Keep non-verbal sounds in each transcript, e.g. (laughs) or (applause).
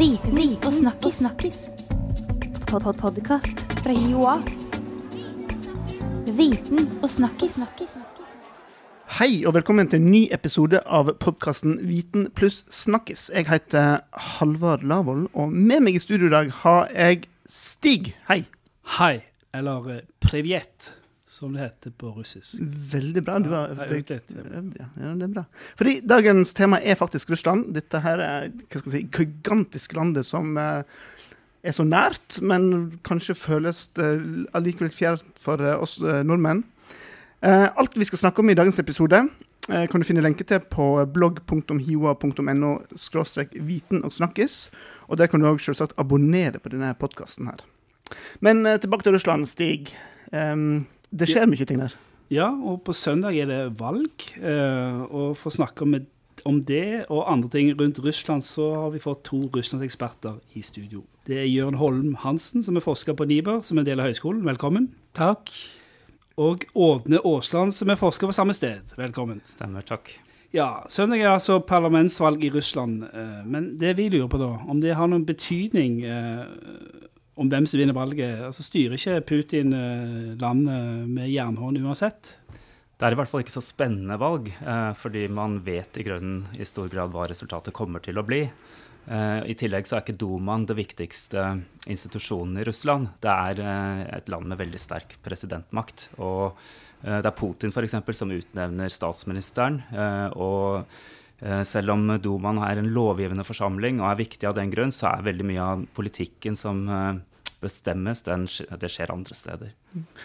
Viten og snakkis. snakkis. Pod -pod Podkast fra Joa. Viten og snakkis. Hei og velkommen til en ny episode av podkasten Viten pluss snakkis. Jeg heter Halvard Lavoll, og med meg i studio i dag har jeg Stig. Hei. Hei, eller eh, privet, som det heter på russisk. Veldig bra. Du har øvd litt. ja. det er bra. Fordi dagens tema er faktisk Russland. Dette her er hva skal si, gigantisk landet som eh, er så nært, men kanskje føles allikevel fjernt for eh, oss eh, nordmenn. Eh, alt vi skal snakke om i dagens episode, eh, kan du finne lenke til på blogg.hiva.no viten og snakkes. Og der kan du òg selvsagt abonnere på denne podkasten her. Men eh, tilbake til Russland, Stig. Em, det skjer mye ting der. Ja, og på søndag er det valg. eh, Og for å snakke om, om det og andre ting rundt Russland, så har vi fått to russlandseksperter i studio. Det er Jørn Holm Hansen, som er forsker på NIBR, som er en del av høyskolen. Velkommen. Takk. Og Ådne Aasland, som er forsker på samme sted. Velkommen. Stemmer, takk. Ja, Søndag er altså parlamentsvalg i Russland. eh, Men det vi lurer på, da, om det har noen betydning eh, om hvem som vinner valget? Altså Styrer ikke Putin eh, landet med jernhånd uansett? Det er i hvert fall ikke så spennende valg, eh, fordi man vet i grunnen i stor grad hva resultatet kommer til å bli. Eh, I tillegg så er ikke Dumaen det viktigste institusjonen i Russland. Det er et land med veldig sterk presidentmakt. Og det er Putin f.eks. som utnevner statsministeren. og selv om Dumaen er en lovgivende forsamling og er viktig av den grunn, så er veldig mye av politikken som bestemmes, den, det skjer andre steder.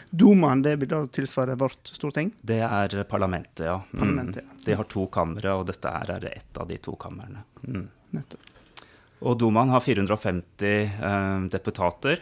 Dumaen det vil da tilsvare vårt storting. Det er parlamentet, ja. Mm. Parlamentet, ja. De har to kamre, og dette her er ett av de to kamrene. Mm. Nettopp. Og Dumaen har 450 eh, deputater,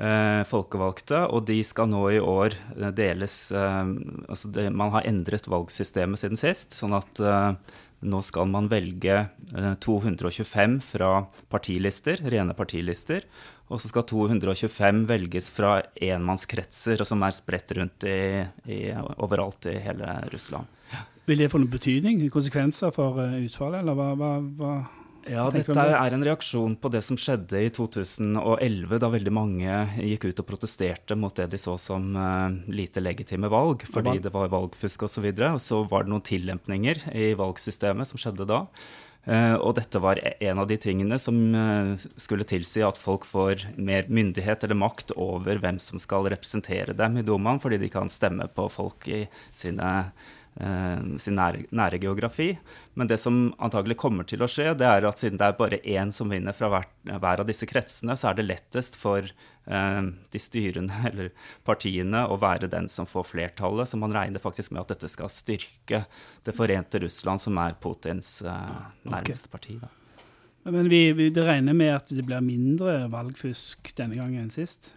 eh, folkevalgte, og de skal nå i år eh, deles eh, altså det, Man har endret valgsystemet siden sist, sånn at eh, nå skal man velge eh, 225 fra partilister, rene partilister. Og så skal 225 velges fra enmannskretser, som er spredt rundt i, i, overalt i hele Russland. Vil det få noen betydning? Konsekvenser for eh, utfallet, eller hva? hva, hva? Ja, dette er en reaksjon på det som skjedde i 2011, da veldig mange gikk ut og protesterte mot det de så som uh, lite legitime valg, fordi det var valgfusk osv. Og, så og så var det noen tillempninger i valgsystemet som skjedde da. Eh, og dette var en av de tingene som eh, skulle tilsi at folk får mer myndighet eller makt over hvem som skal representere dem i Dumaen, fordi de kan stemme på folk i sine sin nære, nære geografi. Men det som antagelig kommer til å skje, det er at siden det er bare én som vinner fra hver, hver av disse kretsene, så er det lettest for eh, de styrende (laughs) eller partiene å være den som får flertallet. Så man regner faktisk med at dette skal styrke det forente Russland, som er Putins eh, nærmeste parti. Da. Men vi, vi det regner med at det blir mindre valgfusk denne gangen enn sist?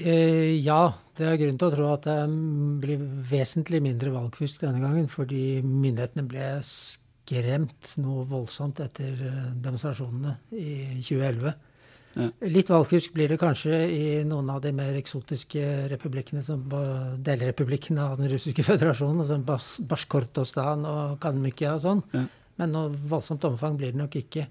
Eh, ja, det er grunn til å tro at det blir vesentlig mindre valgfusk denne gangen, fordi myndighetene ble skremt noe voldsomt etter eh, demonstrasjonene i 2011. Ja. Litt valgfusk blir det kanskje i noen av de mer eksotiske republikkene, som delrepublikkene av den russiske (laughs) føderasjonen, som Bas Basjkortostan og Kanmykia og sånn. Ja. Men noe voldsomt omfang blir det nok ikke.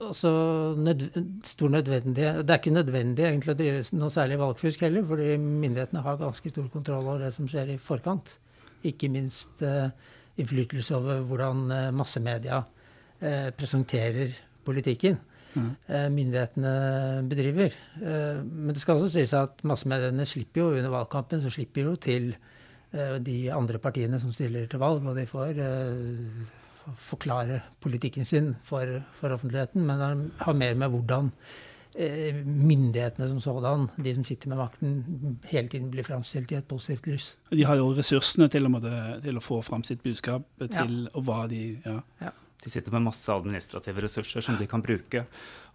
Eh, også nød, stor nødvendighet Det er ikke nødvendig egentlig å drive noe særlig valgfusk heller, fordi myndighetene har ganske stor kontroll over det som skjer i forkant. Ikke minst eh, innflytelse over hvordan eh, massemedia eh, presenterer politikken mm. eh, myndighetene bedriver. Eh, men det skal også sies at massemediene slipper jo under valgkampen så slipper jo til eh, de andre partiene som stiller til valg, og de får eh, forklare politikken sin for, for offentligheten, men det har mer med hvordan eh, myndighetene som sådan, de som sitter med makten, hele tiden blir framstilt i et positivt lys. De har jo ressursene til å, måtte, til å få fram sitt budskap til og hva de ja. De sitter med masse administrative ressurser som de kan bruke.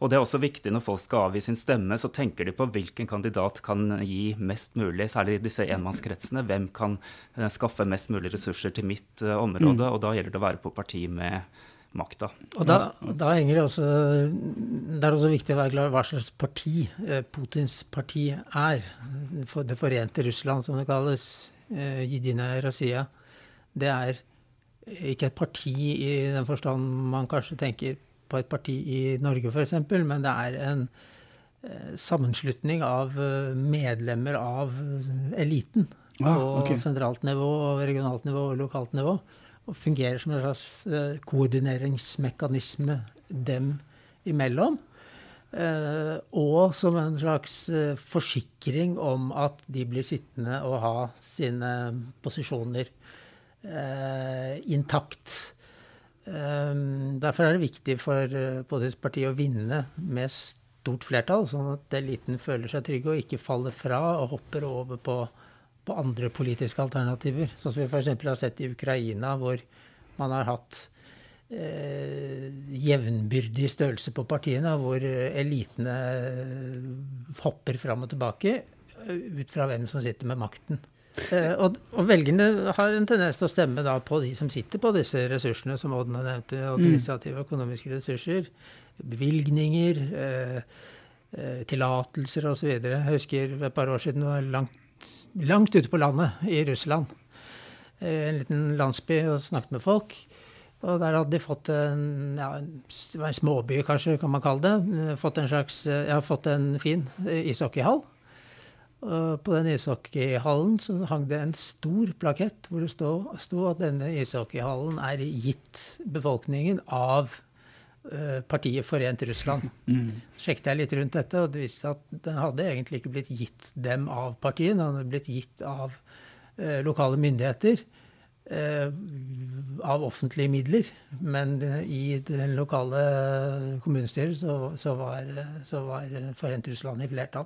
Og det er også viktig når folk skal avgi sin stemme, så tenker de på hvilken kandidat kan gi mest mulig, særlig disse enmannskretsene. Hvem kan eh, skaffe mest mulig ressurser til mitt eh, område? Og da gjelder det å være på parti med makta. Og da, da henger det også Det er også viktig å være klar hva slags parti eh, Putins parti er. For det forente Russland, som det kalles. Eh, Rasia. Det er ikke et parti i den forstand man kanskje tenker på et parti i Norge, f.eks., men det er en eh, sammenslutning av eh, medlemmer av eliten Ah, på ok. sentralt nivå, regionalt nivå og lokalt nivå. Og fungerer som en slags eh, koordineringsmekanisme dem imellom. Og som en slags forsikring om at de blir sittende og ha sine posisjoner intakt. Eh, derfor er det viktig for politisk parti å vinne med stort flertall, sånn at eliten føler seg trygge og ikke faller fra og hopper over på, på andre politiske alternativer. Sånn som vi f.eks. har sett i Ukraina, hvor man har hatt eh, jevnbyrdig størrelse på partiene, hvor eh, elitene eh, hopper fram og tilbake eh, ut fra hvem som sitter med makten. Eh, og, og velgerne har en tendens til å stemme da på de som sitter på disse ressursene, som Odden nevnte, administrative og økonomiske ressurser, bevilgninger, eh, eh, tillatelser osv. Jeg husker et par år siden var langt, langt ute på landet i Russland. Eh, en liten landsby og snakket med folk. Og der hadde de fått en, ja, en småby, kanskje, kan man kalle det. Eh, Fått en slags, ja, har fått en fin eh, ishockeyhall. Og på den ishockeyhallen så hang det en stor plakett hvor det sto, at denne ishockeyhallen er gitt befolkningen av eh, partiet Forent Russland. Sjekket jeg litt rundt dette, og det viste seg at den hadde egentlig ikke blitt gitt dem av partiet, den hadde blitt gitt av eh, lokale myndigheter. Eh, av offentlige midler. Men i det lokale kommunestyret så, så, var, så var Forent Russland i flertall.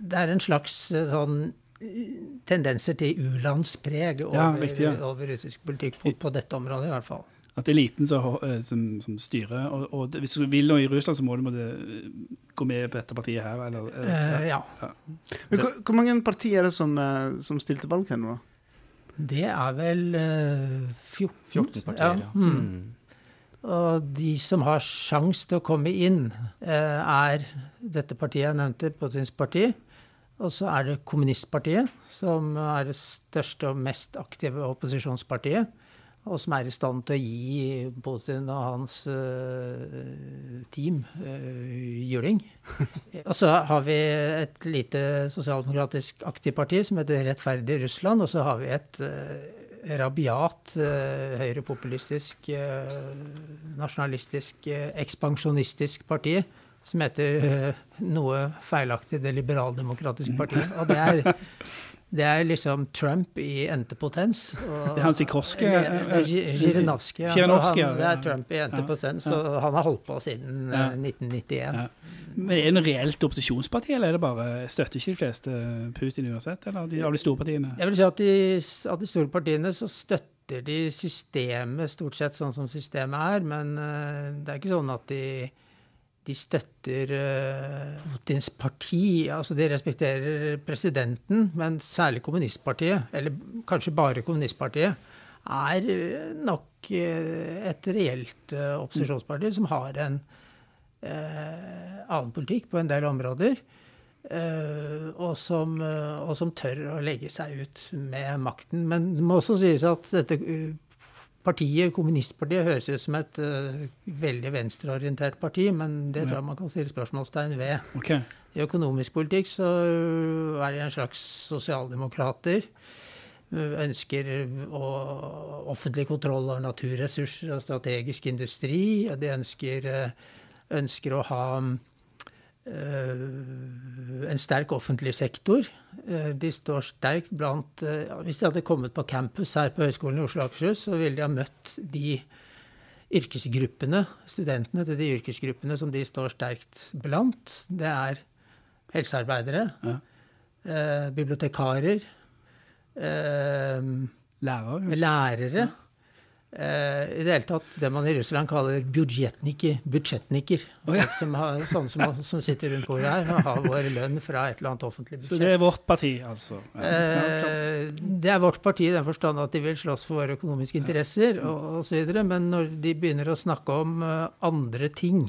Det er en slags eh, sånn eh, tendenser til u-landspreg over, Ja, riktig, ja. over russisk politikk på, på dette området, i hvert fall. At det er eliten som, som, som styrer. Og, og hvis du vil noe i Russland, så må du måtte gå med på dette partiet her. Eller, eller ja. Men hvor, hvor mange partier er det som, som stilte valg her nå? da? Det er vel eh, 14, 14 partier, ja. Mm. Mm. Og de som har sjanse til å komme inn, eh, er dette partiet jeg nevnte, Putins parti. Og så er det Kommunistpartiet, som er det største og mest aktive opposisjonspartiet. Og som er i stand til å gi Putin og hans uh, team uh, juling. (laughs) og så har vi et lite sosialdemokratisk aktivt parti som heter Rettferdig Russland. Og så har vi et uh, rabiat, uh, høyrepopulistisk, nasjonalistisk, ekspansjonistisk parti som heter noe feilaktig Det liberaldemokratiske partiet. Og det er, det er liksom Trump i ente potens. Det er han Sikorski, Zjirinovskij, ja. Det er Trump i ente potens, ja. og han har holdt på siden eh, Ja. 1991. Ja. Men er det en reelt opposisjonsparti, eller er det bare støtter ikke de fleste Putin uansett? Eller de, av de store partiene? Jeg vil si at de, av de store partiene så støtter de systemet stort sett sånn som systemet er, men eh, det er ikke sånn at de, de støtter eh, Putins parti. Altså de respekterer presidenten, men særlig kommunistpartiet, eller kanskje bare kommunistpartiet, er eh, nok eh, et reelt opposisjonsparti som har en annen politikk på en del områder. og, som, og som tør å legge seg ut med makten. Men det må også sies at dette partiet, kommunistpartiet, høres ut som et uh, veldig venstreorientert parti, men det tror jeg man kan stille spørsmålstegn ved. Okay. I økonomisk politikk så er de en slags sosialdemokrater. Ønsker å, offentlig kontroll over naturressurser og strategisk industri. De ønsker, eh, ønsker å ha eh, en sterk offentlig sektor. Eh, de står sterkt blant eh, Hvis de hadde kommet på campus her på Høgskolen i Oslo og Akershus, så ville de ha møtt de yrkesgruppene, studentene til de yrkesgruppene som de står sterkt blant. Det er helsearbeidere, Ja. eh, bibliotekarer, eh, Lærer? lærere. Eh, I det hele tatt det man i Russland kaller budsjettniker. budsjettniker. Å, ja. Som, har, sånne som, som sitter rundt bordet her og har vår lønn fra et eller annet offentlig budsjett. Så det er vårt parti, altså? Ja. Ja. Eh, det er vårt parti i den forstand at de vil slåss for våre økonomiske interesser og osv., men når de begynner å snakke om uh, andre ting,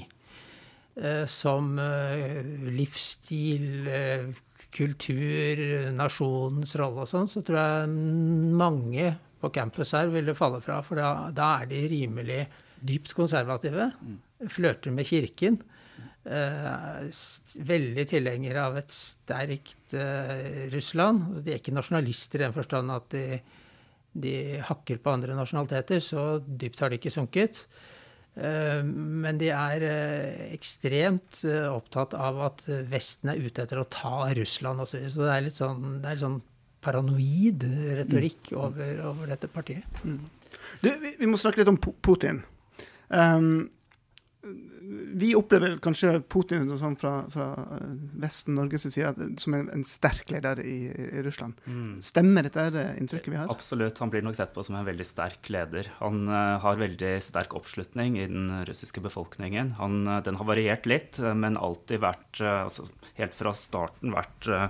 uh, som uh, livsstil, eh, kultur, nasjonens rolle og sånn, så tror jeg mange på campus her ville falle fra, for da, da er de rimelig dypt konservative. flørter med kirken. Eh, veldig tilhenger av et sterkt eh, Russland. Altså, de er ikke nasjonalister i den forstand at de, de, hakker på andre nasjonaliteter. Så dypt har de ikke sunket. Eh, men de er ekstremt opptatt av at Vesten er ute etter å ta Russland osv. Så, så det er litt sånn, det er litt sånn paranoid retorikk mm. over, over dette partiet. Mm. Du, vi, vi, må snakke litt om Putin. Um, vi opplever kanskje Putin sånn fra, fra, eh, Vesten, Norges side som en, en, sterk leder i, i Russland. Mm. Stemmer dette det inntrykket vi har? Absolutt. Han blir nok sett på som en veldig sterk leder. Han uh, har veldig sterk oppslutning i den russiske befolkningen. Han, uh, den har variert litt, men alltid vært, uh, altså, helt fra starten vært Eh,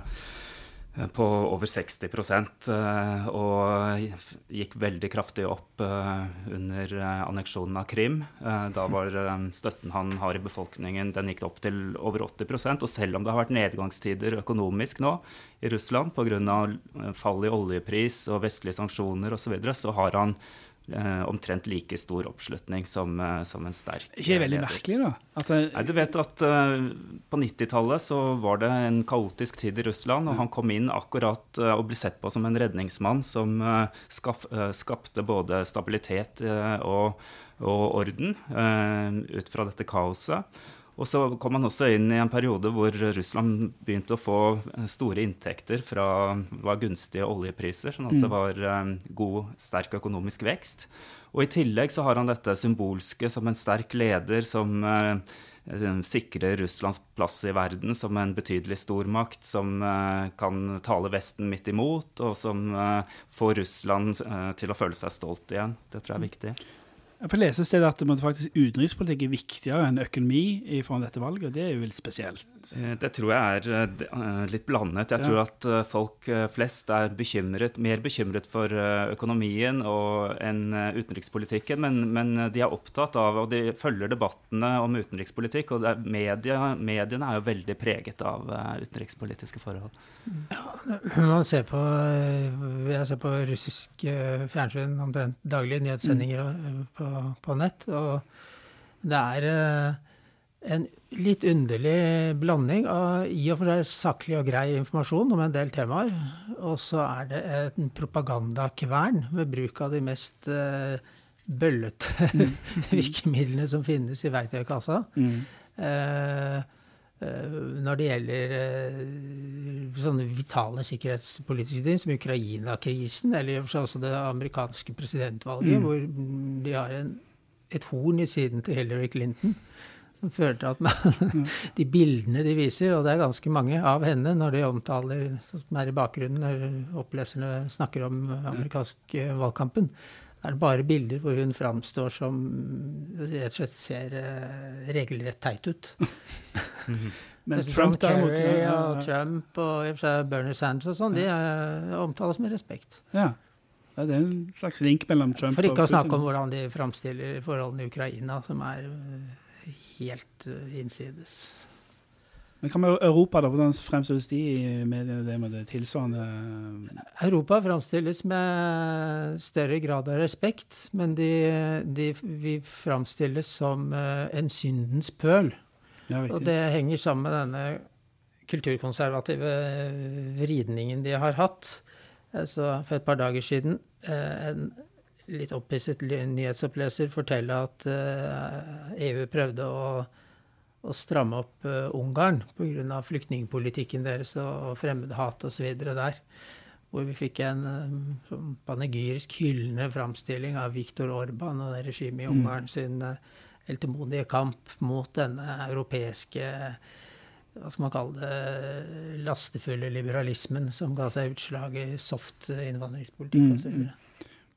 på over 60 eh, og gikk veldig kraftig opp eh, under anneksjonen av Krim. Da var støtten han har i befolkningen, den gikk opp til over 80% Og selv om det har vært nedgangstider økonomisk nå i Russland pga. fall i oljepris og vestlige sanksjoner osv., så, videre, så har han eh, omtrent like stor oppslutning som, eh, som en sterk Ikke veldig leder. merkelig, da? Det... Nei, du vet at På 90-tallet så var det en kaotisk tid i Russland, og han kom inn akkurat og ble sett på som en redningsmann som skap, skapte både stabilitet og, og, orden ut fra dette kaoset. Og så kom han også inn i en periode hvor Russland begynte å få eh, store inntekter fra var gunstige oljepriser, sånn at det mm. var um, god, sterk økonomisk vekst. Og i tillegg så har han dette symbolske som en sterk leder som sikre sikrer Russlands plass i verden som en betydelig stormakt, som kan tale Vesten midt imot, og som får Russland til å føle seg stolt igjen. Det tror jeg er viktig. På sted at faktisk utenrikspolitikk er viktigere enn økonomi i forhold dette valget, og det er jo litt spesielt. Eh, det tror jeg er eh, litt blandet. Jeg tror at eh, folk flest er bekymret, mer bekymret for økonomien enn utenrikspolitikken, men, men, de er opptatt av, og de følger debattene om utenrikspolitikk, og media, mediene er jo veldig preget av utenrikspolitiske forhold. Ja, man ser på, jeg ser på russisk fjernsyn omtrent daglig, nyhetssendinger på på, nett. Og det er eh, en litt underlig blanding av i og for seg saklig og grei informasjon om en del temaer. Og så er det en propagandakvern med bruk av de mest uh, bøllete mm. (laughs) virkemidlene som finnes i verktøykassa. Mm. Uh, når det gjelder sånne vitale sikkerhetspolitiske ting, som Ukraina-krisen, eller også det amerikanske presidentvalget, mm. hvor de har en, et horn i siden til Hillary Clinton. Som fører til at man, (laughs) de bildene de viser, og det er ganske mange av henne når de omtaler, som er i bakgrunnen når oppleserne snakker om amerikansk valgkampen, er det bare bilder hvor hun framstår som rett og slett ser uh, regelrett teit ut. (laughs) Men Trump derimot Kerry ja, og Trump og Bernie Sanders og sånn, de uh, omtales med respekt. Ja. ja. Det er en slags link mellom Trump og For ikke å snakke om hvordan de framstiller forholdene i Ukraina, som er uh, helt innsides. Men hva med Europa, da? Hvordan fremstilles de i mediene, det med det tilsvarende Europa fremstilles med større grad av respekt, men de, de, vi fremstilles som eh, en syndens pøl. Ja, og det henger sammen med denne kulturkonservative vridningen de har hatt. Så for et par dager siden eh, en litt opphisset nyhetsoppleser forteller at EU eh, prøvde å å stramme opp uh, Ungarn pga. flyktningpolitikken deres og fremmedhat osv. der. Hvor vi fikk en um, panegyrisk hyllende framstilling av Viktor Orban og det regimet i mm. Ungarn mm. sin uh, heltemodige kamp mot denne europeiske hva skal man kalle det, lastefulle liberalismen som ga seg utslag i soft innvandringspolitikk mm.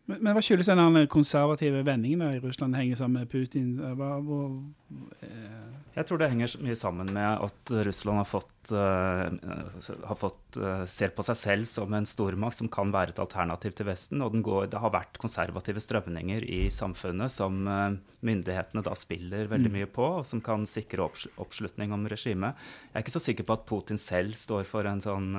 Men, men hva skyldes den konservative vendingen i Russland henger sammen med Putin? Hva, hvor, eh. Jeg tror det henger mye sammen med at Russland har fått, uh, har fått uh, ser på seg selv som en stormakt som kan være et alternativ til Vesten. Og går, det har vært konservative strømninger i samfunnet som uh, myndighetene da spiller veldig mm. mye på, og som kan sikre oppslutning om regimet. Jeg er ikke så sikker på at Putin selv står for en sånn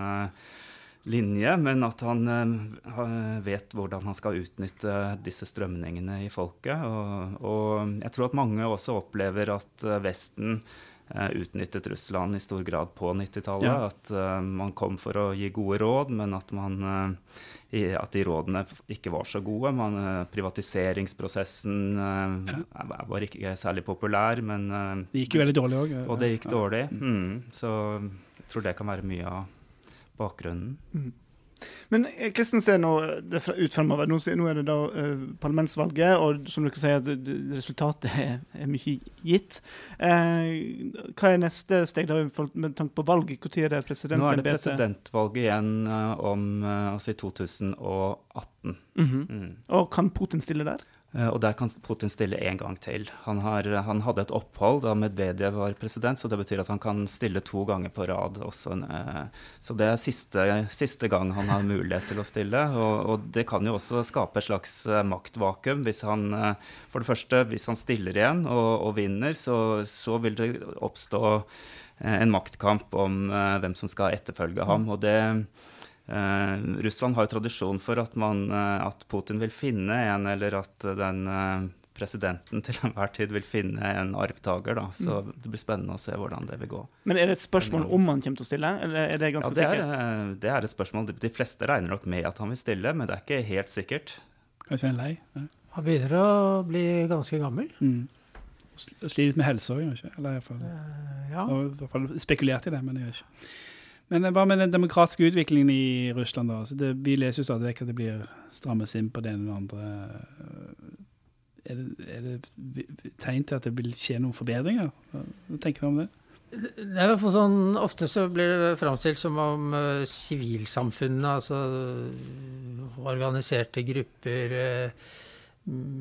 linje, men at han uh, vet hvordan han skal utnytte disse strømningene i folket. Og, og jeg tror at mange også opplever at Vesten uh, utnyttet Russland i stor grad på 90-tallet. Ja. At uh, man kom for å gi gode råd, men at, man, i, at de rådene ikke var så gode. Man, privatiseringsprosessen ja. var ikke særlig populær, men Det gikk jo veldig dårlig òg. Og det gikk dårlig. Mm, så jeg tror det kan være mye av bakgrunnen. Mm. Men Klisten hvordan ser nå ut fremover? Nå, er det da uh, parlamentsvalget, og som dere sier, at resultatet er, er mye gitt. Uh, hva er neste steg da, med tanke på valg? Når er det presidentembetet? Nå er det presidentvalget igjen uh, om, altså i 2018. Mm -hmm. mm. Og kan Putin stille der? Eh, og der kan Putin stille en gang til. Han, har, han, hadde et opphold da Medvedev var president, så det betyr at han kan stille to ganger på rad. Også. Eh, så det er siste, siste gang han har mulighet til å stille. Og, og, det kan jo også skape et slags eh, maktvakuum. Hvis han, for det første, hvis han stiller igjen og, og vinner, så, så, vil det oppstå en maktkamp om hvem som skal etterfølge ham. og det Russland har jo tradisjon for at, man, uh, at, Putin vil finne en, eller at den uh, presidenten til enhver tid vil finne en arvtaker. Da. Så mm. det blir spennende å se hvordan det vil gå. Men er det et spørsmål om han kommer til å stille, eller er det ganske ja, det er, sikkert? Det er et spørsmål. De fleste regner nok med at han vil stille, men det er ikke helt sikkert. Kanskje en lei? Ja. Han begynner å bli ganske gammel. Mm. Sliter litt med helse òg, kanskje? Eller iallfall ja. i hvert fall spekulert i det, men jeg vet ikke. Men hva med den demokratiske utviklingen i Russland, da? Det, vi leser jo stadig vekk at det blir strammes inn på det ene det andre. Er det, er det, tegn til at det vil skje noen forbedringer? Hva tenker du om det? Det er for sånn, Ofte så blir det framstilt som om sivilsamfunnet, uh, altså organiserte grupper, uh,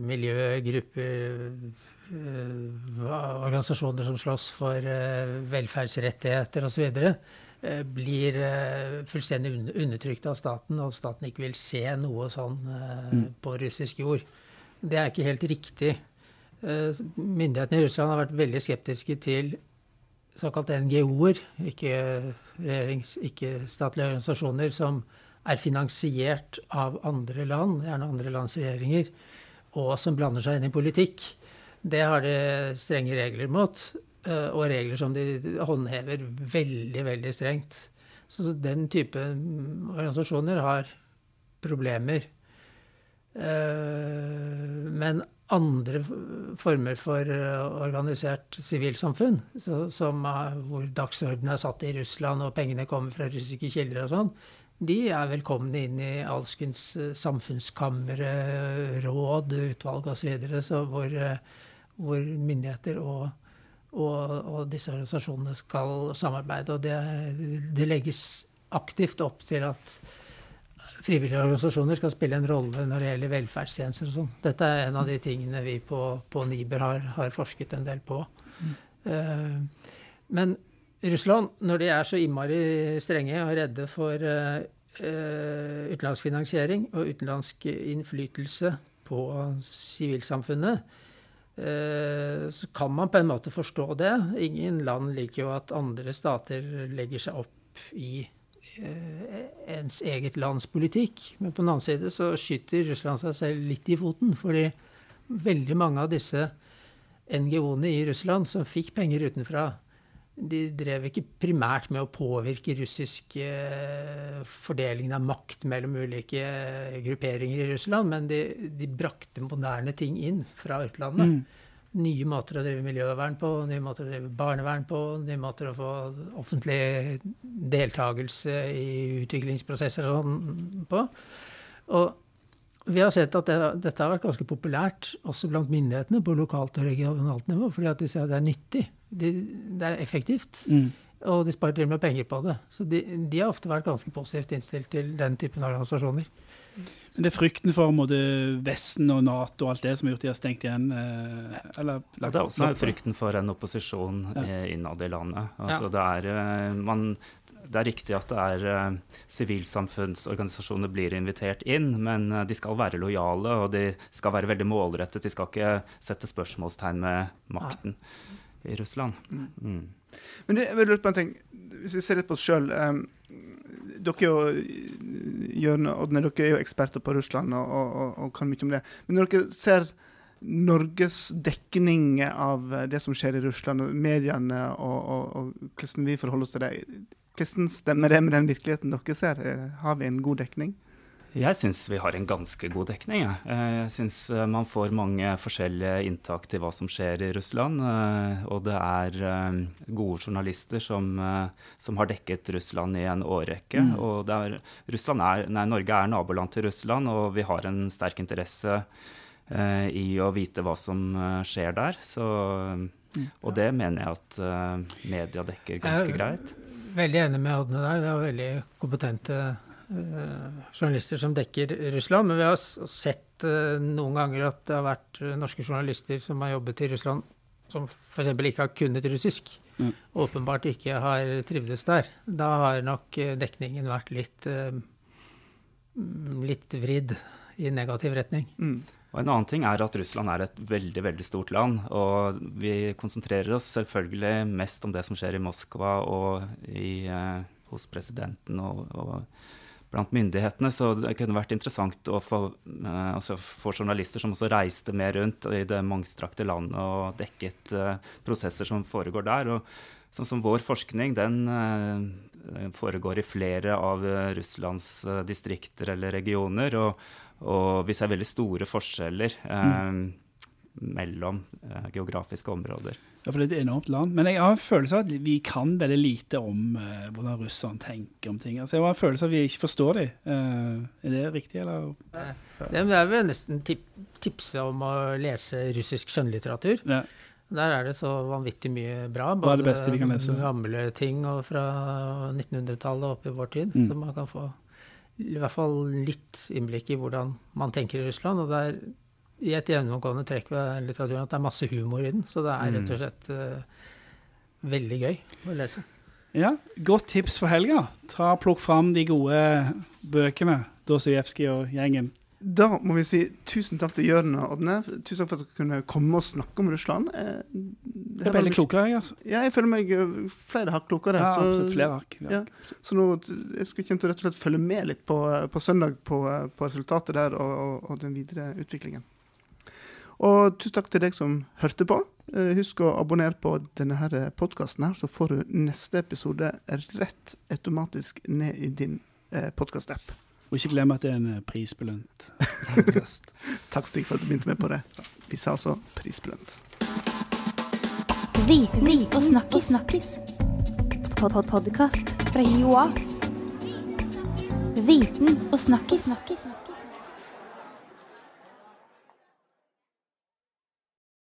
miljøgrupper, uh, organisasjoner som slåss for velferdsrettigheter osv., Eh, blir eh, fullstendig undertrykt av staten, og at staten ikke vil se noe sånn eh, mm. på russisk jord. Det er ikke helt riktig. Myndighetene i Russland har vært veldig skeptiske til såkalt NGO-er, ikke, ikke statlige organisasjoner, som er finansiert av andre land, gjerne andre lands regjeringer, og som blander seg inn i politikk. Det har de strenge regler mot. Eh, og regler som de håndhever veldig, veldig strengt. Så den type organisasjoner har problemer. Eh, men andre former for eh, organisert sivilsamfunn, hvor dagsordenen er satt i Russland og pengene kommer fra russiske kilder og sånn, de er velkomne inn i alskens samfunnskamre, råd, utvalg osv. Hvor, hvor myndigheter og og, og, disse organisasjonene skal samarbeide. Og det, det, legges aktivt opp til at frivillige organisasjoner skal spille en rolle når det gjelder velferdstjenester og sånn. Dette er en av de tingene vi på, på Niber har, har, forsket en del på. Mm. Uh, men Russland, når de er så innmari strenge og redde for uh, utenlandsfinansiering og utenlandsk innflytelse på sivilsamfunnet, så kan man på en måte forstå det. Ingen land liker jo at andre stater legger seg opp i eh, ens eget lands politikk. Men på den annen side så skyter Russland seg selv litt i foten. Fordi veldig mange av disse NGO-ene i Russland som fikk penger utenfra, de drev ikke primært med å påvirke russisk fordeling fordelingen av makt mellom ulike eh, grupperinger i Russland, men de, de brakte moderne ting inn fra utlandet. Mm. Nye måter å drive miljøvern på, nye måter å drive barnevern på, nye måter å få offentlig deltakelse i utviklingsprosesser og sånn på. Og vi har sett at det, dette har vært ganske populært også blant myndighetene på lokalt og regionalt nivå, fordi at de ser at det er nyttig de, det er effektivt. Mm. Og de sparer til og med penger på det. Så de, de, har ofte vært ganske positivt innstilt til den typen organisasjoner. Men det er frykten for måte, Vesten og Nato og alt det som har gjort de har stengt igjen? Eh, eller, det er også frykten for en opposisjon ja. innad i landet. Altså, ja. det, er, eh, man, det er riktig at det er sivilsamfunnsorganisasjoner blir invitert inn, men de skal være lojale og de skal være veldig målrettet. De skal ikke sette spørsmålstegn med makten. Ja i Russland. Mm. Men det, jeg vil lurt på en ting. Hvis vi ser litt på oss sjøl. Um, dere er Ådne, dere er jo eksperter på Russland og, og, og, kan mye om det. Men når dere ser Norges dekning av det som skjer i Russland, og mediene og, og, og hvordan vi forholder oss til det, hvordan stemmer det med den virkeligheten dere ser? Eh, Har vi en god dekning? Jeg syns vi har en ganske god dekning. Jeg, Eh, jeg syns eh, man får mange forskjellige inntak til hva som skjer i Russland. eh, Og det er gode journalister som, som har dekket Russland i en årrekke. Mm. Og det er, er, nei, Norge er naboland til Russland, og vi har en sterk interesse eh, i å vite hva som skjer der. Så, og det mener jeg at eh, media dekker ganske Jeg- greit. Veldig enig med Odne der. Vi har veldig kompetente journalister som dekker Russland. Men vi har sett eh, noen ganger at det har vært eh, norske journalister som har jobbet i Russland, som f.eks. ikke har kunnet russisk. Mm. Åpenbart ikke har trivdes der. Da har nok eh, dekningen vært litt, eh, mm, litt vridd i negativ retning. Mm. Og En annen ting er at Russland er et veldig veldig stort land. Og vi konsentrerer oss selvfølgelig mest om det som skjer i Moskva og i, eh, hos presidenten og, og blant myndighetene. Så det kunne vært interessant å få, eh, altså få journalister som også reiste mer rundt i det mangstrakte landet og dekket eh, prosesser som foregår der. Og sånn som vår forskning, den eh, foregår i flere av eh, Russlands distrikter eller regioner. og og vi ser veldig store forskjeller eh, mellom eh, geografiske områder. Ja, for det er et enormt land. Men jeg har en følelse av at vi kan veldig lite om eh, hvordan russerne tenker om ting. Altså, jeg har en følelse av at vi ikke forstår dem. Eh, er det riktig, eller? Det det er vel nesten tip tipse om å lese russisk skjønnlitteratur. Ja. Der er det så vanvittig mye bra. Hva er det beste vi kan lese? gamle ting og fra 1900-tallet og opp i vår tid. Mm. Så man kan få i hvert fall litt innblikk i hvordan man tenker i Russland. Og det er i et gjennomgående trekk ved litteraturen at det er masse humor i den. Så det er rett og slett uh, veldig gøy å lese. ja, godt tips for helga. Ta Plukk fram de gode bøkene. Dostojevskij og gjengen. Da må vi si tusen takk til Jørn og Odne. Tusen takk for at dere kunne komme og snakke om Russland. Eh, Det er veldig klokere, jeg. Altså. Ja, jeg føler meg eh, flere hakk klokere. Ja, så-. Flere hakk. Ja. Ja. Så nå jeg skal jeg rett og slett følge med litt på, på søndag på, på resultatet der og, og, og den videre utviklingen. Og tusen takk til deg som hørte på. Eh, Husk å abonnere på denne podkasten, så får du neste episode rett automatisk ned i din eh, podkast-app. Og ikke glem at det er en eh, prisbelønt podcast. (laughs) Takk, Stig, for at du begynte med på det. Vi sa altså prisbelønt. Viten og snakkis. snakkis. Pod -pod Podkast fra Joa. Viten og snakkis. snakkis.